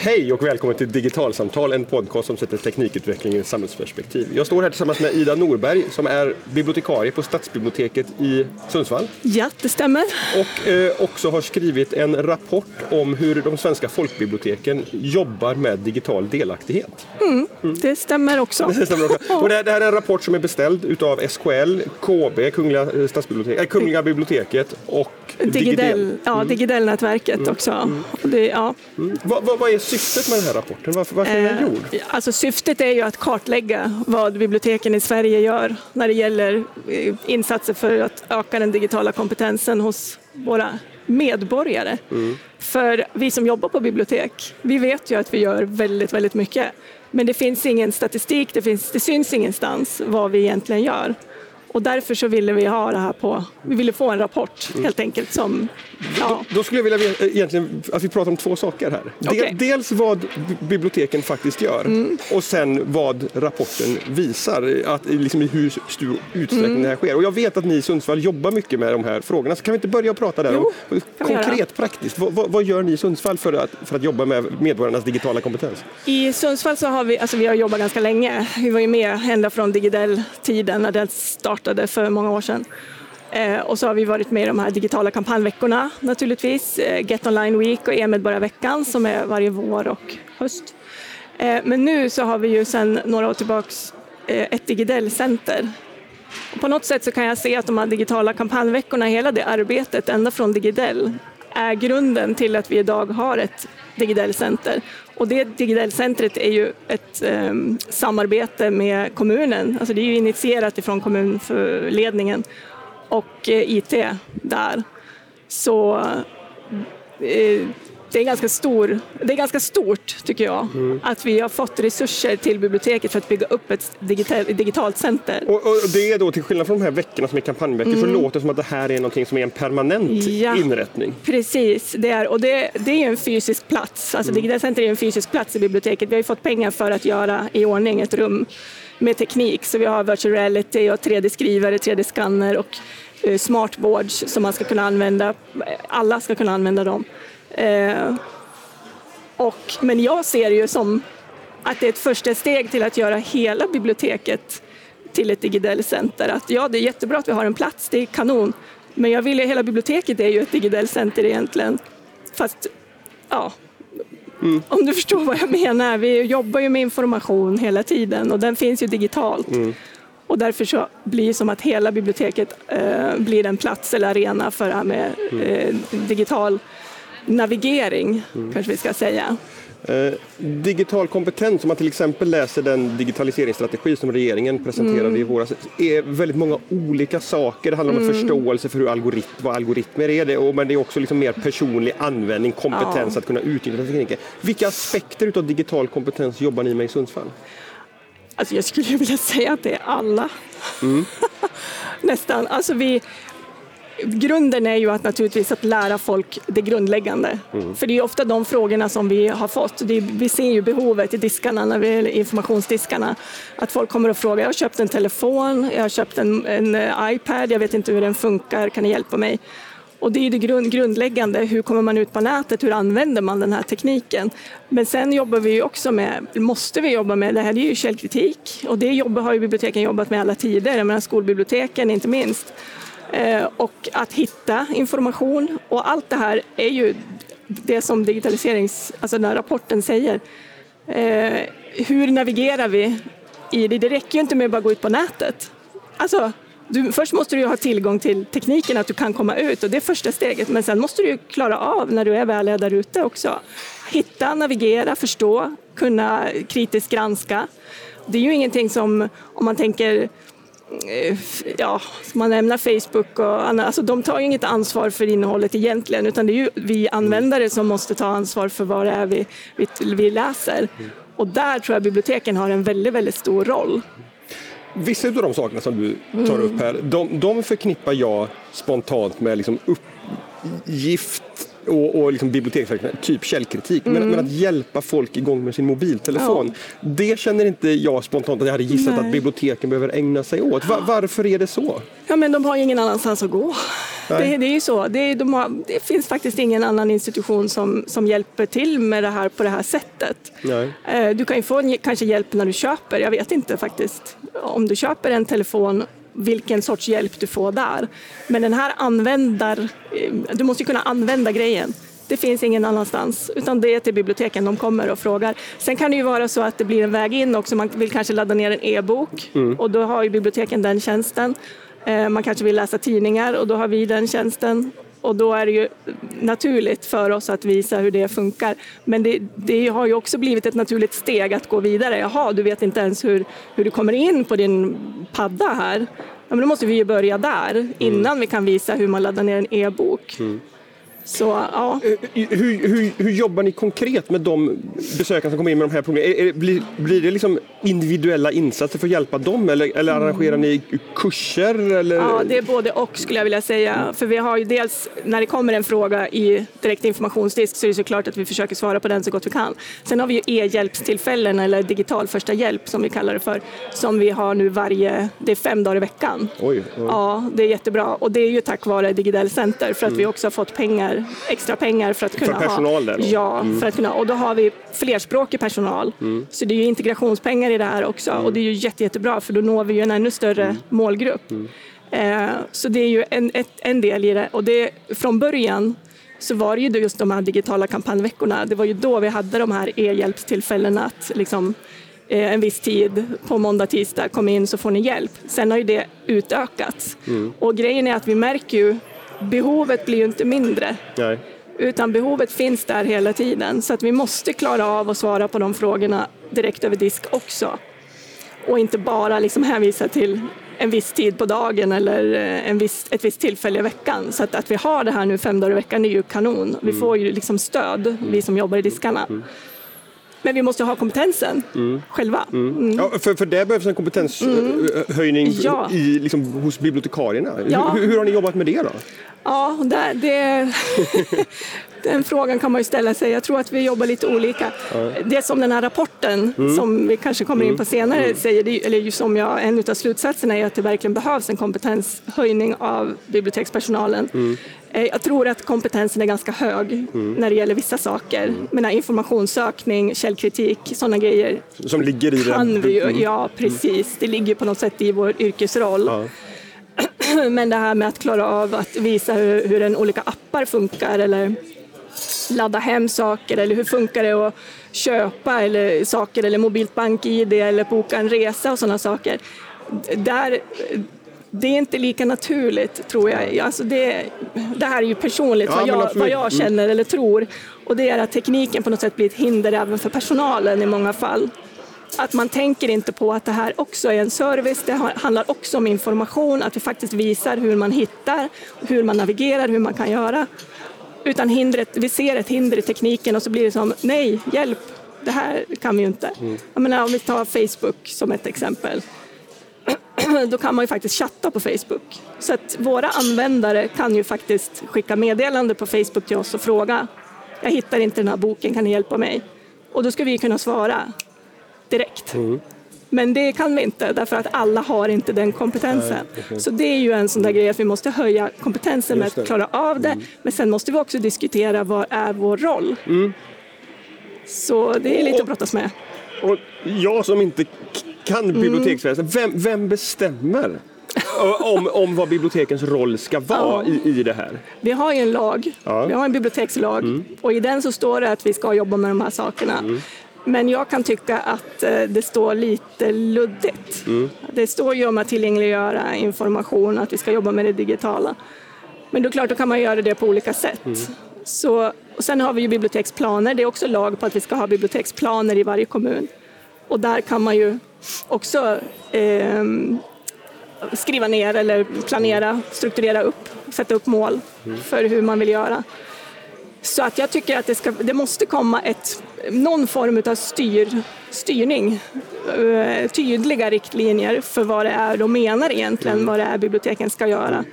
Hej och välkommen till Digitalsamtal, en podcast som sätter teknikutvecklingen i ett samhällsperspektiv. Jag står här tillsammans med Ida Norberg som är bibliotekarie på Stadsbiblioteket i Sundsvall. Ja, det stämmer. Och eh, också har skrivit en rapport om hur de svenska folkbiblioteken jobbar med digital delaktighet. Mm, det stämmer också. Det, stämmer också. Och det, det här är en rapport som är beställd utav SKL, KB, Kungliga, eh, Stadsbibliotek, äh, Kungliga biblioteket och Digidel, ja, mm. Digidel-nätverket också. Mm. Det, ja. Vad, vad, vad är syftet med den här rapporten? Varför, varför är den Eh, gjord? Alltså syftet är ju att kartlägga vad biblioteken i Sverige gör när det gäller eh, insatser för att öka den digitala kompetensen hos våra medborgare. För vi som jobbar på bibliotek, vi vet ju att vi gör väldigt, väldigt mycket. Men det finns ingen statistik, det, finns, det syns ingenstans vad vi egentligen gör. Och därför så ville vi ha det här på, vi ville få en rapport helt enkelt som, ja, Då skulle jag vilja eh, egentligen att vi pratar om två saker här. Okej. Dels vad bi- biblioteken faktiskt gör Mm. och sen vad rapporten visar, att, liksom, i hur stor utsträckning Mm. det här sker. Och jag vet att ni i Sundsvall jobbar mycket med de här frågorna, så kan vi inte börja prata där Jo, om konkret, praktiskt, vad, vad, vad gör ni i Sundsvall för att, för att jobba med medborgarnas digitala kompetens? I Sundsvall så har vi, alltså vi har jobbat ganska länge. Vi var ju med ända från Digidel-tiden när den startade startade för många år sedan. Eh, och så har vi varit med i de här digitala kampanjveckorna naturligtvis. Eh, Get Online Week och e-medborgarveckan som är varje vår och höst. Eh, men nu så har vi ju sedan några år tillbaks eh, ett Digidel-center. På något sätt så kan jag se att de här digitala kampanjveckorna, hela det arbetet ända från Digidel är grunden till att vi idag har ett Digidel-center. Och det Digidel-centret är ju ett ehm, samarbete med kommunen. Alltså det är ju initierat ifrån kommunledningen och eh, IT där. Så eh, det är, ganska stor, det är ganska stort, tycker jag, att vi har fått resurser till biblioteket för att bygga upp ett digital, digitalt center. Och, och det är då till skillnad från de här veckorna som är kampanjveckor så låter det som att det här är någonting som är en permanent Mm. Ja. inrättning. Precis, det är, och det, det är en fysisk plats. Alltså Digital Center är en fysisk plats i biblioteket. Vi har ju fått pengar för att göra i ordning ett rum med teknik. Så vi har virtual reality och 3D-skrivare, 3D-skanner och eh, smartboards som man ska kunna använda. Alla ska kunna använda dem. Eh, och, men jag ser det ju som att det är ett första steg till att göra hela biblioteket till ett Digidel Center. Att ja, det är jättebra att vi har en plats, det är kanon. Men jag vill ju, hela biblioteket är ju ett Digidel Center egentligen. Fast, ja, om du förstår vad jag menar. Vi jobbar ju med information hela tiden och den finns ju digitalt. Och därför så blir det som att hela biblioteket eh, blir en plats eller arena för det här med eh, digital navigering, kanske vi ska säga. Eh, digital kompetens, om man till exempel läser den digitaliseringsstrategi som regeringen presenterade Mm. i våras, är väldigt många olika saker. Det handlar om en förståelse för hur algoritm, vad algoritmer är, det, och, men det är också liksom mer personlig användning, kompetens Ja. att kunna utnyttja tekniken. Vilka aspekter av digital kompetens jobbar ni med i Sundsvall? Alltså jag skulle vilja säga att det är alla. Nästan. Alltså vi, grunden är ju att naturligtvis att lära folk det grundläggande. För det är ofta de frågorna som vi har fått. Vi ser ju behovet i diskarna, när vi, informationsdiskarna. Att folk kommer och frågar, jag har köpt en telefon, jag har köpt en, en eh, iPad, jag vet inte hur den funkar, kan ni hjälpa mig? Och det är ju det grund, grundläggande, hur kommer man ut på nätet, hur använder man den här tekniken? Men sen jobbar vi ju också med, måste vi jobba med, det här det är ju källkritik och det jobb, har ju biblioteken jobbat med alla tider, jag menar skolbiblioteken inte minst. Eh, och att hitta information och allt det här är ju det som digitaliserings, alltså den här rapporten säger. Eh, hur navigerar vi i det? Det räcker ju inte med att bara gå ut på nätet. Alltså, du, först måste du ju ha tillgång till tekniken, att du kan komma ut och det är första steget. Men sen måste du ju klara av när du är väl är där ute också. Hitta, navigera, förstå, kunna kritiskt granska. Det är ju ingenting som, om man tänker Eh, ja, ska man nämna Facebook och annat, alltså de tar ju inget ansvar för innehållet egentligen utan det är ju vi användare som måste ta ansvar för vad det är vi, vi, vi läser. Och där tror jag biblioteken har en väldigt, väldigt stor roll. Vissa av de sakerna som du tar upp här, de, de förknippar jag spontant med liksom uppgift och, och liksom biblioteksverksamhet, typ källkritik. Men, men att hjälpa folk igång med sin mobiltelefon, det känner inte jag spontant att jag hade gissat Nej. att biblioteken behöver ägna sig åt. Va, varför är det så? Ja, men de har ju ingen annanstans att gå. Det, det är ju så. Det, de har, det finns faktiskt ingen annan institution som, som hjälper till med det här på det här sättet. Nej. Eh, Du kan ju få kanske hjälp när du köper, jag vet inte faktiskt. Om du köper en telefon, vilken sorts hjälp du får där. Men den här användar... eh, Du måste kunna använda grejen. Det finns ingen annanstans, utan det är till biblioteken de kommer och frågar. Sen kan det ju vara så att det blir en väg in också. Man vill kanske ladda ner en e-bok och då har ju biblioteken den tjänsten. Eh, Man kanske vill läsa tidningar och då har vi den tjänsten. Och då är det ju naturligt för oss att visa hur det funkar. Men det, det har ju också blivit ett naturligt steg att gå vidare. Jaha, du vet inte ens hur, hur du kommer in på din padda här. Ja, men då måste vi ju börja där innan vi kan visa hur man laddar ner en e-bok. Mm. Så ja, Eh, Hur, hur, hur jobbar ni konkret med de besökare som kommer in med de här problemen? Blir, blir det liksom individuella insatser för att hjälpa dem eller, eller arrangerar ni kurser? Eller? Ja, det är både och skulle jag vilja säga. För vi har ju dels, när det kommer en fråga i direkt informationsdisk så är det såklart att vi försöker svara på den så gott vi kan. Sen har vi ju e-hjälpstillfällen eller digital första hjälp som vi kallar det för, som vi har nu varje, det är fem dagar i veckan. Oj, oj. Ja, det är jättebra. Och det är ju tack vare Digidel Center för att vi också har fått pengar, extra pengar för att kunna personal ha... där? Ja, för att kunna, och då har vi flerspråkig personal. Så det är ju integrationspengar i det här också och det är ju jätte, jättebra för då når vi ju en ännu större målgrupp. Eh, så det är ju en, ett, en del i det och det, från början så var det ju just de här digitala kampanjveckorna. Det var ju då vi hade de här e-hjälpstillfällena att liksom, eh, en viss tid på måndag, tisdag, kom in så får ni hjälp. Sen har ju det utökats. Och grejen är att vi märker ju, behovet blir ju inte mindre Nej. utan behovet finns där hela tiden. Så att vi måste klara av att svara på de frågorna direkt över disk också. Och inte bara liksom hänvisa till en viss tid på dagen eller eh, en viss, ett visst tillfälle i veckan. Så att, att vi har det här nu fem dagar i veckan är ju kanon. Vi får ju liksom stöd, vi som jobbar i diskarna. Men vi måste ha kompetensen själva. Mm. Ja, för, för det behövs en kompetenshöjning Ja. i, liksom, hos bibliotekarierna. Ja. Hur, hur har ni jobbat med det då? Ja, det, det, den frågan kan man ju ställa sig. Jag tror att vi jobbar lite olika. Det som den här rapporten, som vi kanske kommer in på senare, säger, eller som jag, en av slutsatserna är att det verkligen behövs en kompetenshöjning av bibliotekspersonalen. Eh, Jag tror att kompetensen är ganska hög när det gäller vissa saker. Men informationssökning, källkritik, sådana grejer Som ligger i kan den? vi ju. Ja, precis. Det ligger på något sätt i vår yrkesroll. Ja. Men det här med att klara av att visa hur, hur en olika appar funkar eller ladda hem saker eller hur funkar det att köpa eller saker eller mobilt bank-id eller boka en resa och sådana saker. Där, det är inte lika naturligt tror jag. Alltså det, det här är ju personligt Ja, vad, jag, vad jag Mm. känner eller tror. Och det är att tekniken på något sätt blir ett hinder även för personalen i många fall. Att man tänker inte på att det här också är en service, det handlar också om information, att vi faktiskt visar hur man hittar, hur man navigerar, hur man kan göra. Utan hindret, vi ser ett hinder i tekniken och så blir det som, nej, hjälp, det här kan vi ju inte. Jag menar, om vi tar Facebook som ett exempel. Då kan man ju faktiskt chatta på Facebook. Så att våra användare kan ju faktiskt skicka meddelande på Facebook till oss och fråga, jag hittar inte den här boken, kan ni hjälpa mig? Och då ska vi kunna svara direkt. Men det kan vi inte därför att alla har inte den kompetensen. Så det är ju en sån där grej att vi måste höja kompetensen med att klara av det. Men sen måste vi också diskutera vad är vår roll? Så det är lite att brottas med. Och jag som inte kan Mm. biblioteksväsendet, vem, vem bestämmer om, om vad bibliotekens roll ska vara i, i det här? Vi har ju en lag, Ja. vi har en bibliotekslag och i den så står det att vi ska jobba med de här sakerna. Men jag kan tycka att eh, det står lite luddigt. Det står ju om att tillgängliggöra information, att vi ska jobba med det digitala. Men då klart, då kan man göra det på olika sätt. Så, och sen har vi ju biblioteksplaner, det är också lag på att vi ska ha biblioteksplaner i varje kommun. Och där kan man ju också ehm, skriva ner eller planera, strukturera upp, sätta upp mål för hur man vill göra. Så att jag tycker att det, ska, det måste komma ett, någon form av styr, styrning, eh, tydliga riktlinjer för vad det är de menar egentligen, vad det är biblioteken ska göra.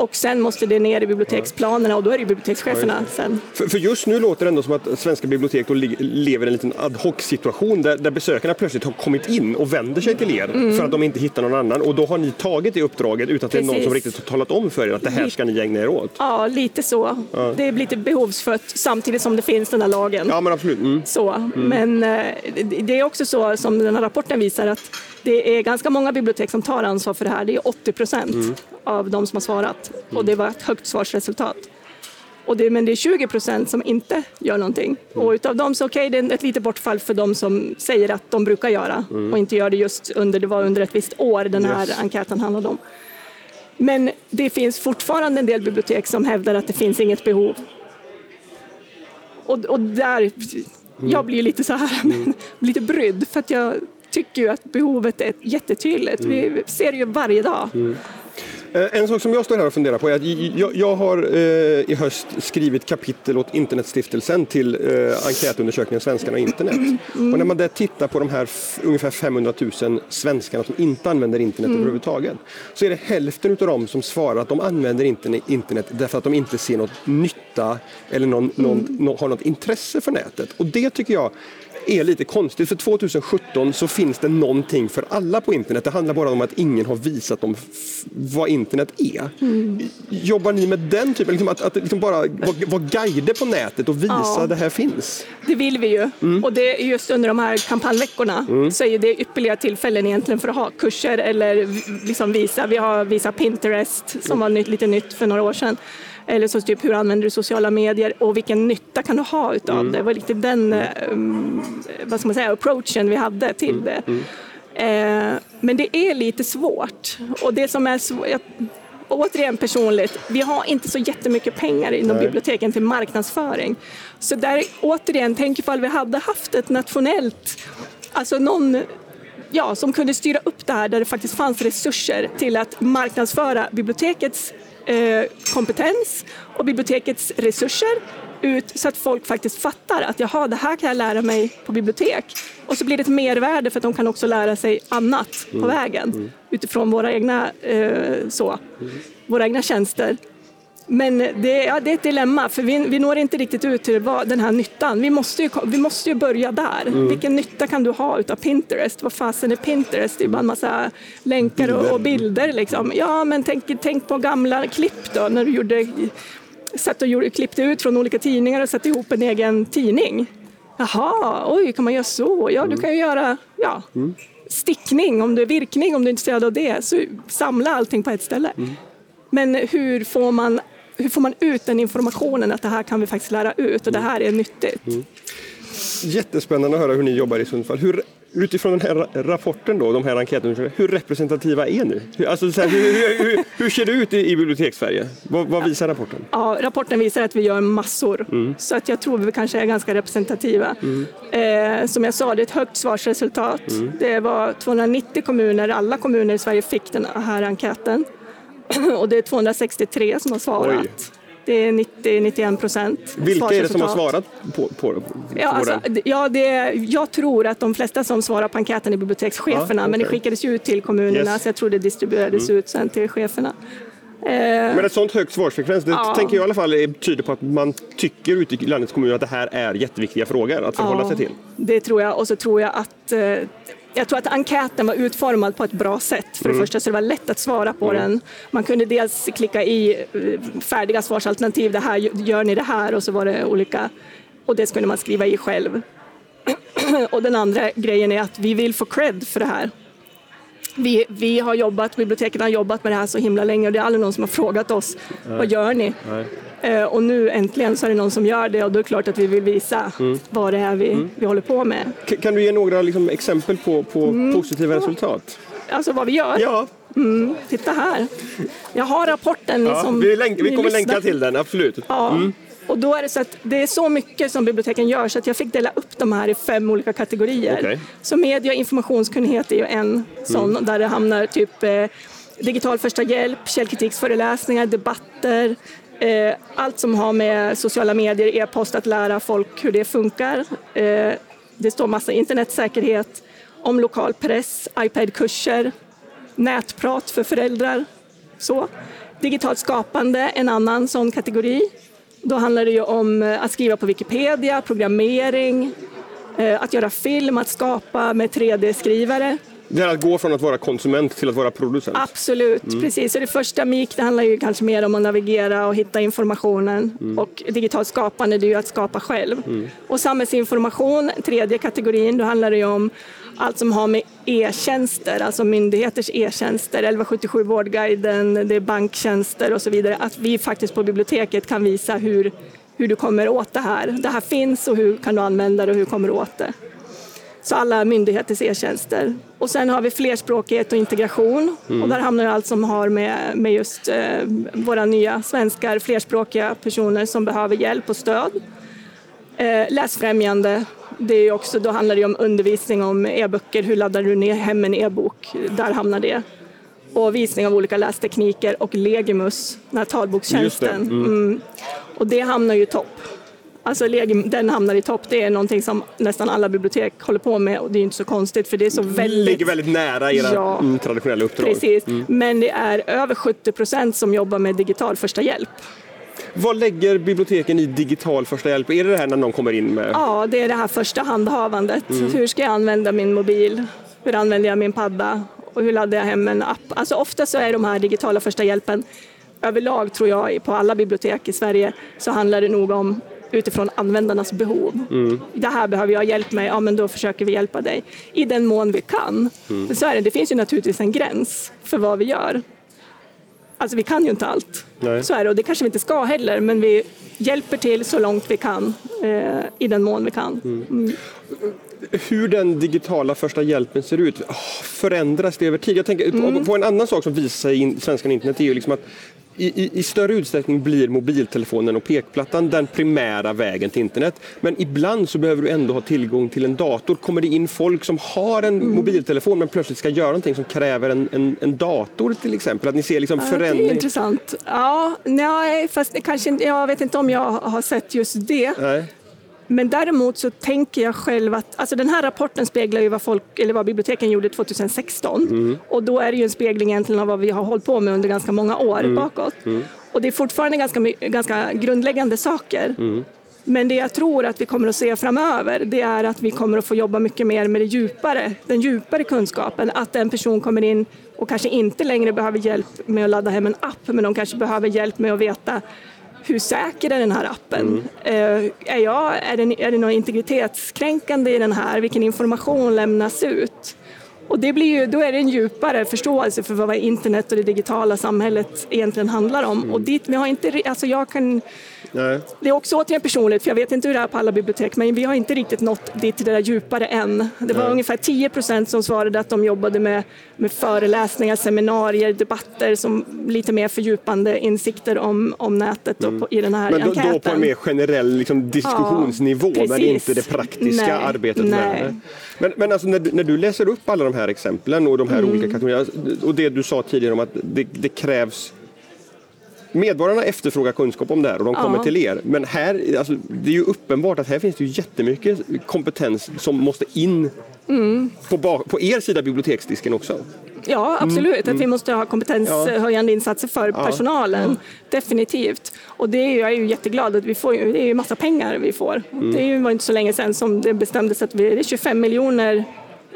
Och sen måste det ner i biblioteksplanerna och då är det bibliotekscheferna sen. För, för, just nu låter det ändå som att svenska bibliotek lever i en liten ad hoc-situation där, där besökarna plötsligt har kommit in och vänder sig till er mm. för att de inte hittar någon annan. Och då har ni tagit det uppdraget utan att Precis. det är någon som riktigt har talat om för er att det här ska ni ägna er åt. Ja, lite så. Ja. Det är lite behovsfött samtidigt som det finns den här lagen. Ja, men absolut. Mm. Så. Mm. Men eh, det är också så som den här rapporten visar att det är ganska många bibliotek som tar ansvar för det här. Det är 80 procent mm. av de som har svarat och det var ett högt svarsresultat. Och det, men det är 20 procent som inte gör någonting. Mm. Och utav dem så okej, okay, det är ett litet bortfall för de som säger att de brukar göra mm. och inte gör det just under, det var under ett visst år den här yes. enkäten handlade om. Men det finns fortfarande en del bibliotek som hävdar att det finns inget behov. Och, och där, mm. jag blir lite så här, mm. lite brydd för att jag tycker ju att behovet är jättetydligt. Vi mm. ser det ju varje dag. Mm. Eh, en sak som jag står här och funderar på är att jag, jag har eh, i höst skrivit kapitel åt Internetstiftelsen till eh, enkätundersökningen Svenskarna och internet. Mm. Och när man där tittar på de här ungefär 500 000 svenskarna som inte använder internet mm. överhuvudtaget så är det hälften av dem som svarar att de använder internet därför att de inte ser något nytta eller någon, någon, någon, har något intresse för nätet. Och det tycker jag är lite konstigt. För 2017 så finns det någonting för alla på internet. Det handlar bara om att ingen har visat dem vad internet är. Mm. Jobbar ni med den typen, liksom att, att liksom bara vara var guider på nätet och visa ja. det här finns? Det vill vi ju. Mm. Och det är just under de här kampanjveckorna mm. så är det ypperliga tillfällen egentligen för att ha kurser eller liksom visa. Vi har visat Pinterest som var nytt, lite nytt för några år sedan. Eller så typ hur använder du sociala medier och vilken nytta kan du ha utav mm. det? Det var lite den um, vad ska man säga, approachen vi hade till mm. det. Mm. Eh, men det är lite svårt. Och det som är svårt, återigen personligt, vi har inte så jättemycket pengar inom Nej. biblioteken till marknadsföring. Så där återigen, tänk ifall vi hade haft ett nationellt, alltså någon ja, som kunde styra upp det här där det faktiskt fanns resurser till att marknadsföra bibliotekets kompetens och bibliotekets resurser ut så att folk faktiskt fattar att jaha, det här kan jag lära mig på bibliotek. Och så blir det ett mervärde för att de kan också lära sig annat på mm. vägen mm. utifrån våra egna, eh, så, mm. våra egna tjänster. Men det, ja, det är ett dilemma, för vi, vi når inte riktigt ut till vad, den här nyttan. Vi måste ju, vi måste ju börja där. Mm. Vilken nytta kan du ha av Pinterest? Vad fasen är Pinterest? Det är bara en massa länkar och, och bilder. Liksom. Ja, men tänk, tänk på gamla klipp då, när du gjorde, satt och gjorde, klippte ut från olika tidningar och satte ihop en egen tidning. Jaha, oj, kan man göra så? Ja, du kan ju göra ja, mm. stickning, om du är virkning, om du är intresserad av det. Så samla allting på ett ställe. Mm. Men hur får man hur får man ut den informationen att det här kan vi faktiskt lära ut och det här är nyttigt? Mm. Jättespännande att höra hur ni jobbar i Sundsvall. Hur, utifrån den här rapporten, då, de här enkätundersökningarna, hur representativa är ni? Alltså, här, hur, hur, hur, ser det ut i, i bibliotekssverige? Vad, vad, visar rapporten? Ja, rapporten visar att vi gör massor, mm. så att jag tror vi kanske är ganska representativa. Mm. Eh, som jag sa, det är ett högt svarsresultat. Mm. Det var 290 kommuner, alla kommuner i Sverige fick den här enkäten. och det är 263 som har svarat. Oj. Det är 90-91 procent. Vilka är det som har svarat på, på, på ja, alltså, ja, det, Jag tror att de flesta som svarar på enkäten är bibliotekscheferna, ja, okay. men det skickades ju ut till kommunerna yes. så jag tror det distribuerades mm. ut sen till cheferna. Eh, men ett sånt högt svarsfrekvens, det ja. tänker jag i alla fall tyder på att man tycker ute i landets kommuner att det här är jätteviktiga frågor att förhålla ja, sig till. Det tror jag och så tror jag att eh, jag tror att enkäten var utformad på ett bra sätt. För det mm. första så det var lätt att svara på mm. den. Man kunde dels klicka i eh, färdiga svarsalternativ, det här gör ni det här och så var det olika. Och det skulle man skriva i själv. och den andra grejen är att vi vill få cred för det här. Vi, vi har jobbat, biblioteken har jobbat med det här så himla länge och det är aldrig någon som har frågat oss, Nej. vad gör ni? Nej. Eh, och nu äntligen så är det någon som gör det och då är det klart att vi vill visa mm. vad det är vi, mm. vi håller på med. Kan du ge några liksom, exempel på, på mm. positiva resultat? Alltså vad vi gör? Ja. Mm, titta här. Jag har rapporten. Ja, som vi, länk, vi kommer länka till den, absolut. Ja. Mm. Och då är det så att det är så mycket som biblioteken gör så att jag fick dela upp de här i fem olika kategorier. Okay. Så media och informationskunnighet är ju en sån mm. där det hamnar typ eh, digital första hjälp, källkritiksföreläsningar, debatter, Eh, allt som har med sociala medier, e-post, att lära folk hur det funkar. Eh, det står massa internetsäkerhet, om lokal press, iPad-kurser, nätprat för föräldrar. Så. Digitalt skapande, en annan sån kategori. Då handlar det ju om eh, att skriva på Wikipedia, programmering, eh, att göra film, att skapa med 3D-skrivare. Det är att gå från att vara konsument till att vara producent? Absolut, mm. precis. Så det första MIK det handlar ju kanske mer om att navigera och hitta informationen. Mm. Och digitalt skapande det är ju att skapa själv. Mm. Och samhällsinformation, tredje kategorin, då handlar det ju om allt som har med e-tjänster, alltså myndigheters e-tjänster, 1177 Vårdguiden, det är banktjänster och så vidare, att vi faktiskt på biblioteket kan visa hur, hur du kommer åt det här. Det här finns och hur kan du använda det och hur kommer du åt det. Så alla myndigheters e-tjänster. Och sen har vi flerspråkighet och integration. Mm. Och där hamnar allt som har med, med just eh, våra nya svenskar, flerspråkiga personer som behöver hjälp och stöd. Eh, läsfrämjande, det är också, då handlar det om undervisning om e-böcker, hur laddar du ner hem en e-bok, där hamnar det. Och visning av olika lästekniker och Legimus, den här talbokstjänsten. Det. Mm. Mm. Och det hamnar ju topp. Alltså den hamnar i topp, det är någonting som nästan alla bibliotek håller på med och det är inte så konstigt för det är så väldigt... ligger väldigt nära era ja, mm, traditionella uppdrag. Precis, mm. men det är över 70 procent som jobbar med digital första hjälp. Vad lägger biblioteken i digital första hjälp? Är det det här när någon kommer in med? Ja, det är det här första handhavandet. Mm. Hur ska jag använda min mobil? Hur använder jag min padda? Och hur laddar jag hem en app? Alltså ofta så är de här digitala första hjälpen överlag tror jag på alla bibliotek i Sverige så handlar det nog om utifrån användarnas behov. Mm. Det här behöver jag hjälp med, ja men då försöker vi hjälpa dig. I den mån vi kan. Mm. Så är det, det finns ju naturligtvis en gräns för vad vi gör. Alltså vi kan ju inte allt. Nej. Så är det och det kanske vi inte ska heller men vi hjälper till så långt vi kan eh, i den mån vi kan. Mm. mm. Hur den digitala första hjälpen ser ut, förändras det över tid? Jag tänker mm. på en annan sak som visar sig i svenskan internet är ju liksom att i, i, större utsträckning blir mobiltelefonen och pekplattan den primära vägen till internet. Men ibland så behöver du ändå ha tillgång till en dator. Kommer det in folk som har en mm. mobiltelefon men plötsligt ska göra någonting som kräver en, en, en dator till exempel? Att ni ser liksom ja, förändring? Det är intressant. Ja, nej, fast kanske, jag vet inte om jag har sett just det. Nej. Men däremot så tänker jag själv att alltså den här rapporten speglar ju vad, folk, eller vad biblioteken gjorde 2016 mm. och då är det ju en spegling egentligen av vad vi har hållit på med under ganska många år mm. bakåt. Mm. Och det är fortfarande ganska, ganska grundläggande saker. Mm. Men det jag tror att vi kommer att se framöver det är att vi kommer att få jobba mycket mer med det djupare, den djupare kunskapen. Att en person kommer in och kanske inte längre behöver hjälp med att ladda hem en app men de kanske behöver hjälp med att veta hur säker är den här appen? Mm. Uh, är, jag, är, det, är det något integritetskränkande i den här? Vilken information lämnas ut? Och det blir ju, då är det en djupare förståelse för vad internet och det digitala samhället egentligen handlar om. Mm. Och dit, vi har inte, alltså jag kan Nej. Det är också återigen personligt, för jag vet inte hur det är på alla bibliotek, men vi har inte riktigt nått dit till det där djupare än. Det var Nej. ungefär 10 procent som svarade att de jobbade med, med föreläsningar, seminarier, debatter som lite mer fördjupande insikter om, om nätet mm. på, i den här men då, enkäten. Då på en mer generell liksom, diskussionsnivå, ja, men inte det praktiska Nej. arbetet Nej. med det. Men, men alltså, när, när, du läser upp alla de här exemplen och de här mm. olika kategorierna och det du sa tidigare om att det, det krävs medborgarna efterfrågar kunskap om det här och de kommer ja. till er. Men här, alltså, det är ju uppenbart att här finns det ju jättemycket kompetens som måste in mm. på, på er sida biblioteksdisken också. Ja, absolut. Mm. Att vi måste ha kompetenshöjande insatser för ja. personalen. Mm. Definitivt. Och det är jag är ju jätteglad att vi får. Det är ju massa pengar vi får. Mm. Det var inte så länge sedan som det bestämdes att vi, det är 25 miljoner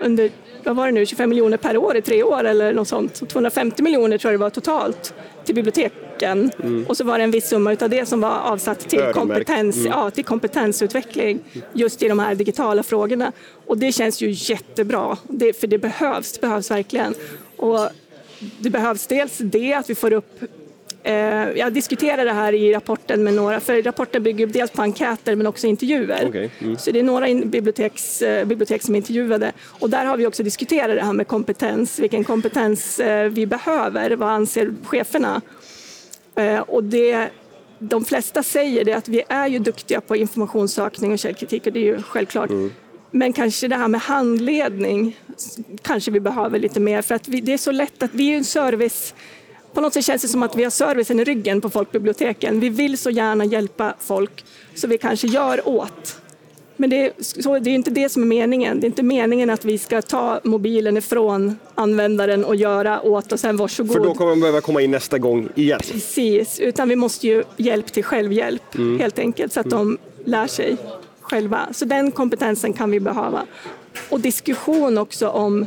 under vad var det nu, 25 miljoner per år i tre år eller något sånt. 250 miljoner tror jag det var totalt till biblioteken mm. och så var det en viss summa av det som var avsatt till, kompetens, mm. ja, till kompetensutveckling just i de här digitala frågorna. Och det känns ju jättebra, det, för det behövs, det behövs verkligen. Och det behövs dels det att vi får upp Eh, jag diskuterar det här i rapporten med några, för rapporten bygger dels på enkäter men också intervjuer. Okay. Mm. Så det är några biblioteks, eh, bibliotek som är intervjuade och där har vi också diskuterat det här med kompetens, vilken kompetens eh, vi behöver, vad anser cheferna? Och det, de flesta säger det att vi är ju duktiga på informationssökning och källkritik och det är ju självklart. Mm. Men kanske det här med handledning kanske vi behöver lite mer för att vi, det är så lätt att vi är en service på något sätt känns det som att vi har servicen i ryggen på folkbiblioteken. Vi vill så gärna hjälpa folk så vi kanske gör åt Men det är, så, det är inte det som är meningen. Det är inte meningen att vi ska ta mobilen ifrån användaren och göra åt och sen varsågod. För då kommer man behöva komma in nästa gång igen. Precis, utan vi måste ju hjälp till självhjälp mm. helt enkelt så att mm. de lär sig själva. Så den kompetensen kan vi behöva. Och diskussion också om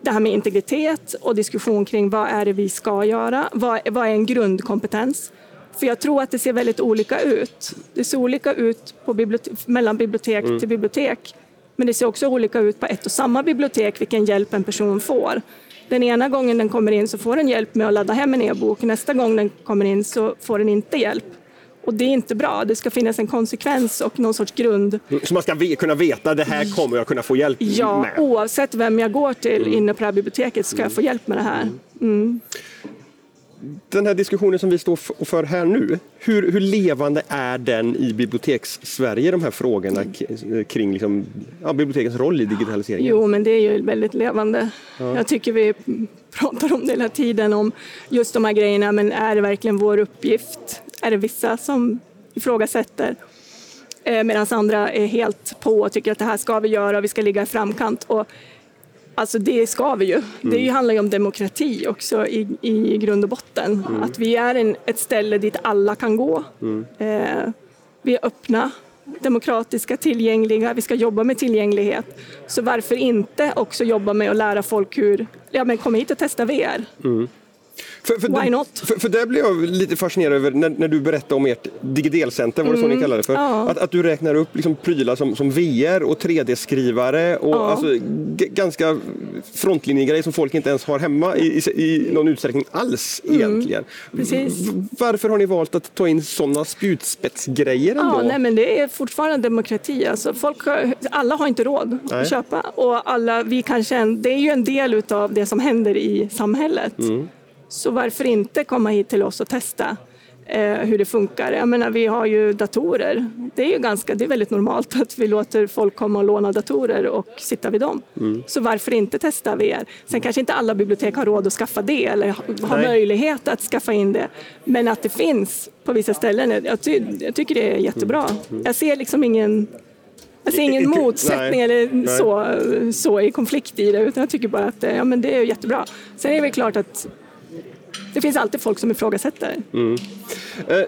det här med integritet och diskussion kring vad är det vi ska göra? Vad, vad är en grundkompetens? För jag tror att det ser väldigt olika ut. Det ser olika ut bibliotek, mellan bibliotek mm. till bibliotek. Men det ser också olika ut på ett och samma bibliotek vilken hjälp en person får. Den ena gången den kommer in så får den hjälp med att ladda hem en e-bok. Nästa gång den kommer in så får den inte hjälp. Och det är inte bra. Det ska finnas en konsekvens och någon sorts grund. Så man ska kunna veta att det här kommer jag kunna få hjälp ja, med? Ja, oavsett vem jag går till mm. inne på det här biblioteket ska jag få hjälp med det här. Mm den här diskussionen som vi står för här nu, hur, hur levande är den i biblioteks-Sverige, de här frågorna kring liksom, ja, bibliotekens roll i digitaliseringen? Jo, men det är ju väldigt levande. Ja. Jag tycker vi pratar om det hela tiden, om just de här grejerna, men är det verkligen vår uppgift? Är det vissa som ifrågasätter? Eh, Medan andra är helt på och tycker att det här ska vi göra och vi ska ligga i framkant. Och Alltså det ska vi ju. Mm. Det handlar ju om demokrati också i, i grund och botten. Mm. Att vi är en, ett ställe dit alla kan gå. Mm. Eh, vi är öppna, demokratiska, tillgängliga. Vi ska jobba med tillgänglighet. Så varför inte också jobba med att lära folk hur, ja men kom hit och testa VR. Mm. För, för, Why not? För, för där blev jag lite fascinerad över när, när du berättade om ert digidelcenter, var det mm. så ni kallade det för? Ja. Att, att du räknar upp liksom prylar som, som VR och 3D-skrivare och ja. alltså, ganska frontlinjegrejer som folk inte ens har hemma i, i, i någon utsträckning alls mm. egentligen. Precis. Varför har ni valt att ta in sådana spjutspetsgrejer ändå? Ja, nej, men det är fortfarande demokrati. Alltså, folk alla har inte råd nej. att köpa och alla, vi kanske, det är ju en del av det som händer i samhället. Mm. Så varför inte komma hit till oss och testa eh, hur det funkar? Jag menar, vi har ju datorer. Det är ju ganska, det är väldigt normalt att vi låter folk komma och låna datorer och sitta vid dem. Mm. Så varför inte testa VR? Sen kanske inte alla bibliotek har råd att skaffa det eller har Nej. möjlighet att skaffa in det. Men att det finns på vissa ställen, jag, ty jag tycker det är jättebra. Mm. mm. Jag ser liksom ingen jag ser ingen motsättning eller så, så i konflikt i det, utan jag tycker bara att ja, men det är jättebra. Sen är det väl klart att det finns alltid folk som ifrågasätter. Mm. Eh,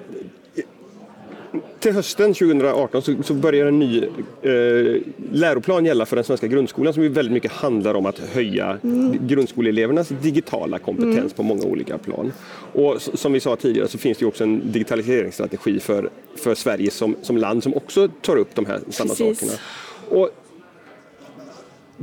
till hösten 2018 så, så börjar en ny eh, läroplan gälla för den svenska grundskolan som ju väldigt mycket handlar om att höja mm. grundskoleelevernas digitala kompetens mm. på många olika plan. Och som vi sa tidigare så finns det också en digitaliseringsstrategi för, för Sverige som, som land som också tar upp de här samma Precis. sakerna. Och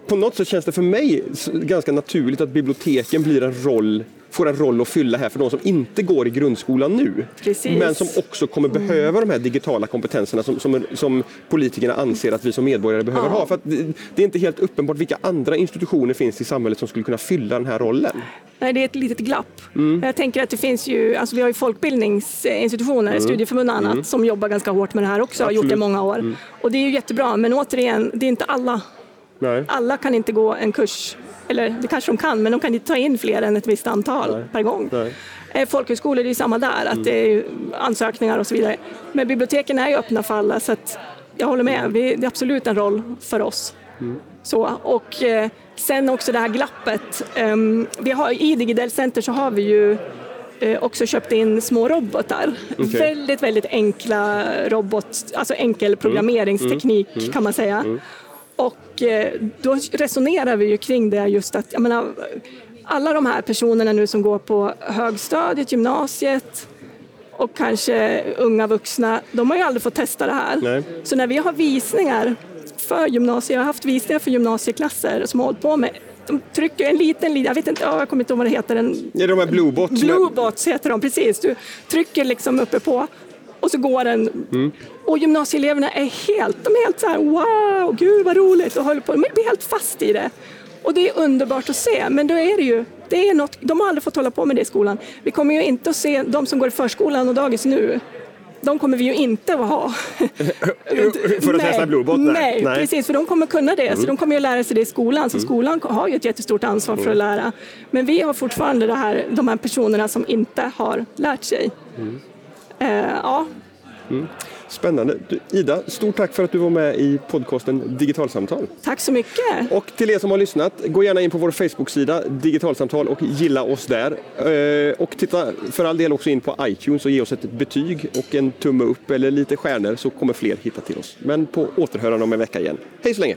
på något sätt känns det för mig ganska naturligt att biblioteken blir en roll får en roll att fylla här för de som inte går i grundskolan nu. Precis. Men som också kommer mm. behöva de här digitala kompetenserna som, som, som politikerna anser att vi som medborgare behöver ja. ha. För det, det, är inte helt uppenbart vilka andra institutioner finns i samhället som skulle kunna fylla den här rollen. Nej, det är ett litet glapp. Mm. Jag tänker att det finns ju, alltså vi har ju folkbildningsinstitutioner, mm. studieförbund och annat, mm. som jobbar ganska hårt med det här också, har gjort det i många år. Mm. Och det är ju jättebra, men återigen, det är inte alla. Nej. Alla kan inte gå en kurs eller det kanske de kan, men de kan inte ta in fler än ett visst antal Nej. per gång. Nej. Eh, folkhögskolor är ju samma där, att mm. det är ansökningar och så vidare. Men biblioteken är ju öppna för alla, så att jag håller med, det är absolut en roll för oss. Mm. Så, och eh, sen också det här glappet. Ehm, vi har, I Digidel Center så har vi ju eh, också köpt in små robotar. Okay. Väldigt, väldigt enkla robot, alltså enkel programmeringsteknik mm. mm. kan man säga. Och eh, då resonerar vi ju kring det just att, jag menar, alla de här personerna nu som går på högstadiet, gymnasiet och kanske unga vuxna, de har ju aldrig fått testa det här. Nej. Så när vi har visningar för gymnasiet, jag har haft visningar för gymnasieklasser som har hållit på med de trycker en liten, liten jag vet inte, jag kommer inte ihåg vad det heter. En, ja, de här Bluebots. Bluebots heter de, precis. Du trycker liksom uppe på och så går den. Mm. Och gymnasieeleverna är helt, de är helt så här wow, gud vad roligt och håller på, de blir helt fast i det. Och det är underbart att se, men då är det ju, det är något, de har aldrig fått hålla på med det i skolan. Vi kommer ju inte att se de som går i förskolan och dagis nu, de kommer vi ju inte att ha. för att testa Bluebot? Nej. Nej, nej, precis, för de kommer kunna det. Mm. Så de kommer ju lära sig det i skolan. Så mm. skolan har ju ett jättestort ansvar för att mm. lära. Men vi har fortfarande det här, de här personerna som inte har lärt sig. Mm. Uh, ja. Mm. Spännande. Du, Ida, stort tack för att du var med i podcasten Digitalsamtal. Tack så mycket. Och till er som har lyssnat, gå gärna in på vår Facebook-sida Digitalsamtal och gilla oss där. Eh, Och titta för all del också in på iTunes och ge oss ett betyg och en tumme upp eller lite stjärnor så kommer fler hitta till oss. Men på återhörande om en vecka igen. Hej så länge!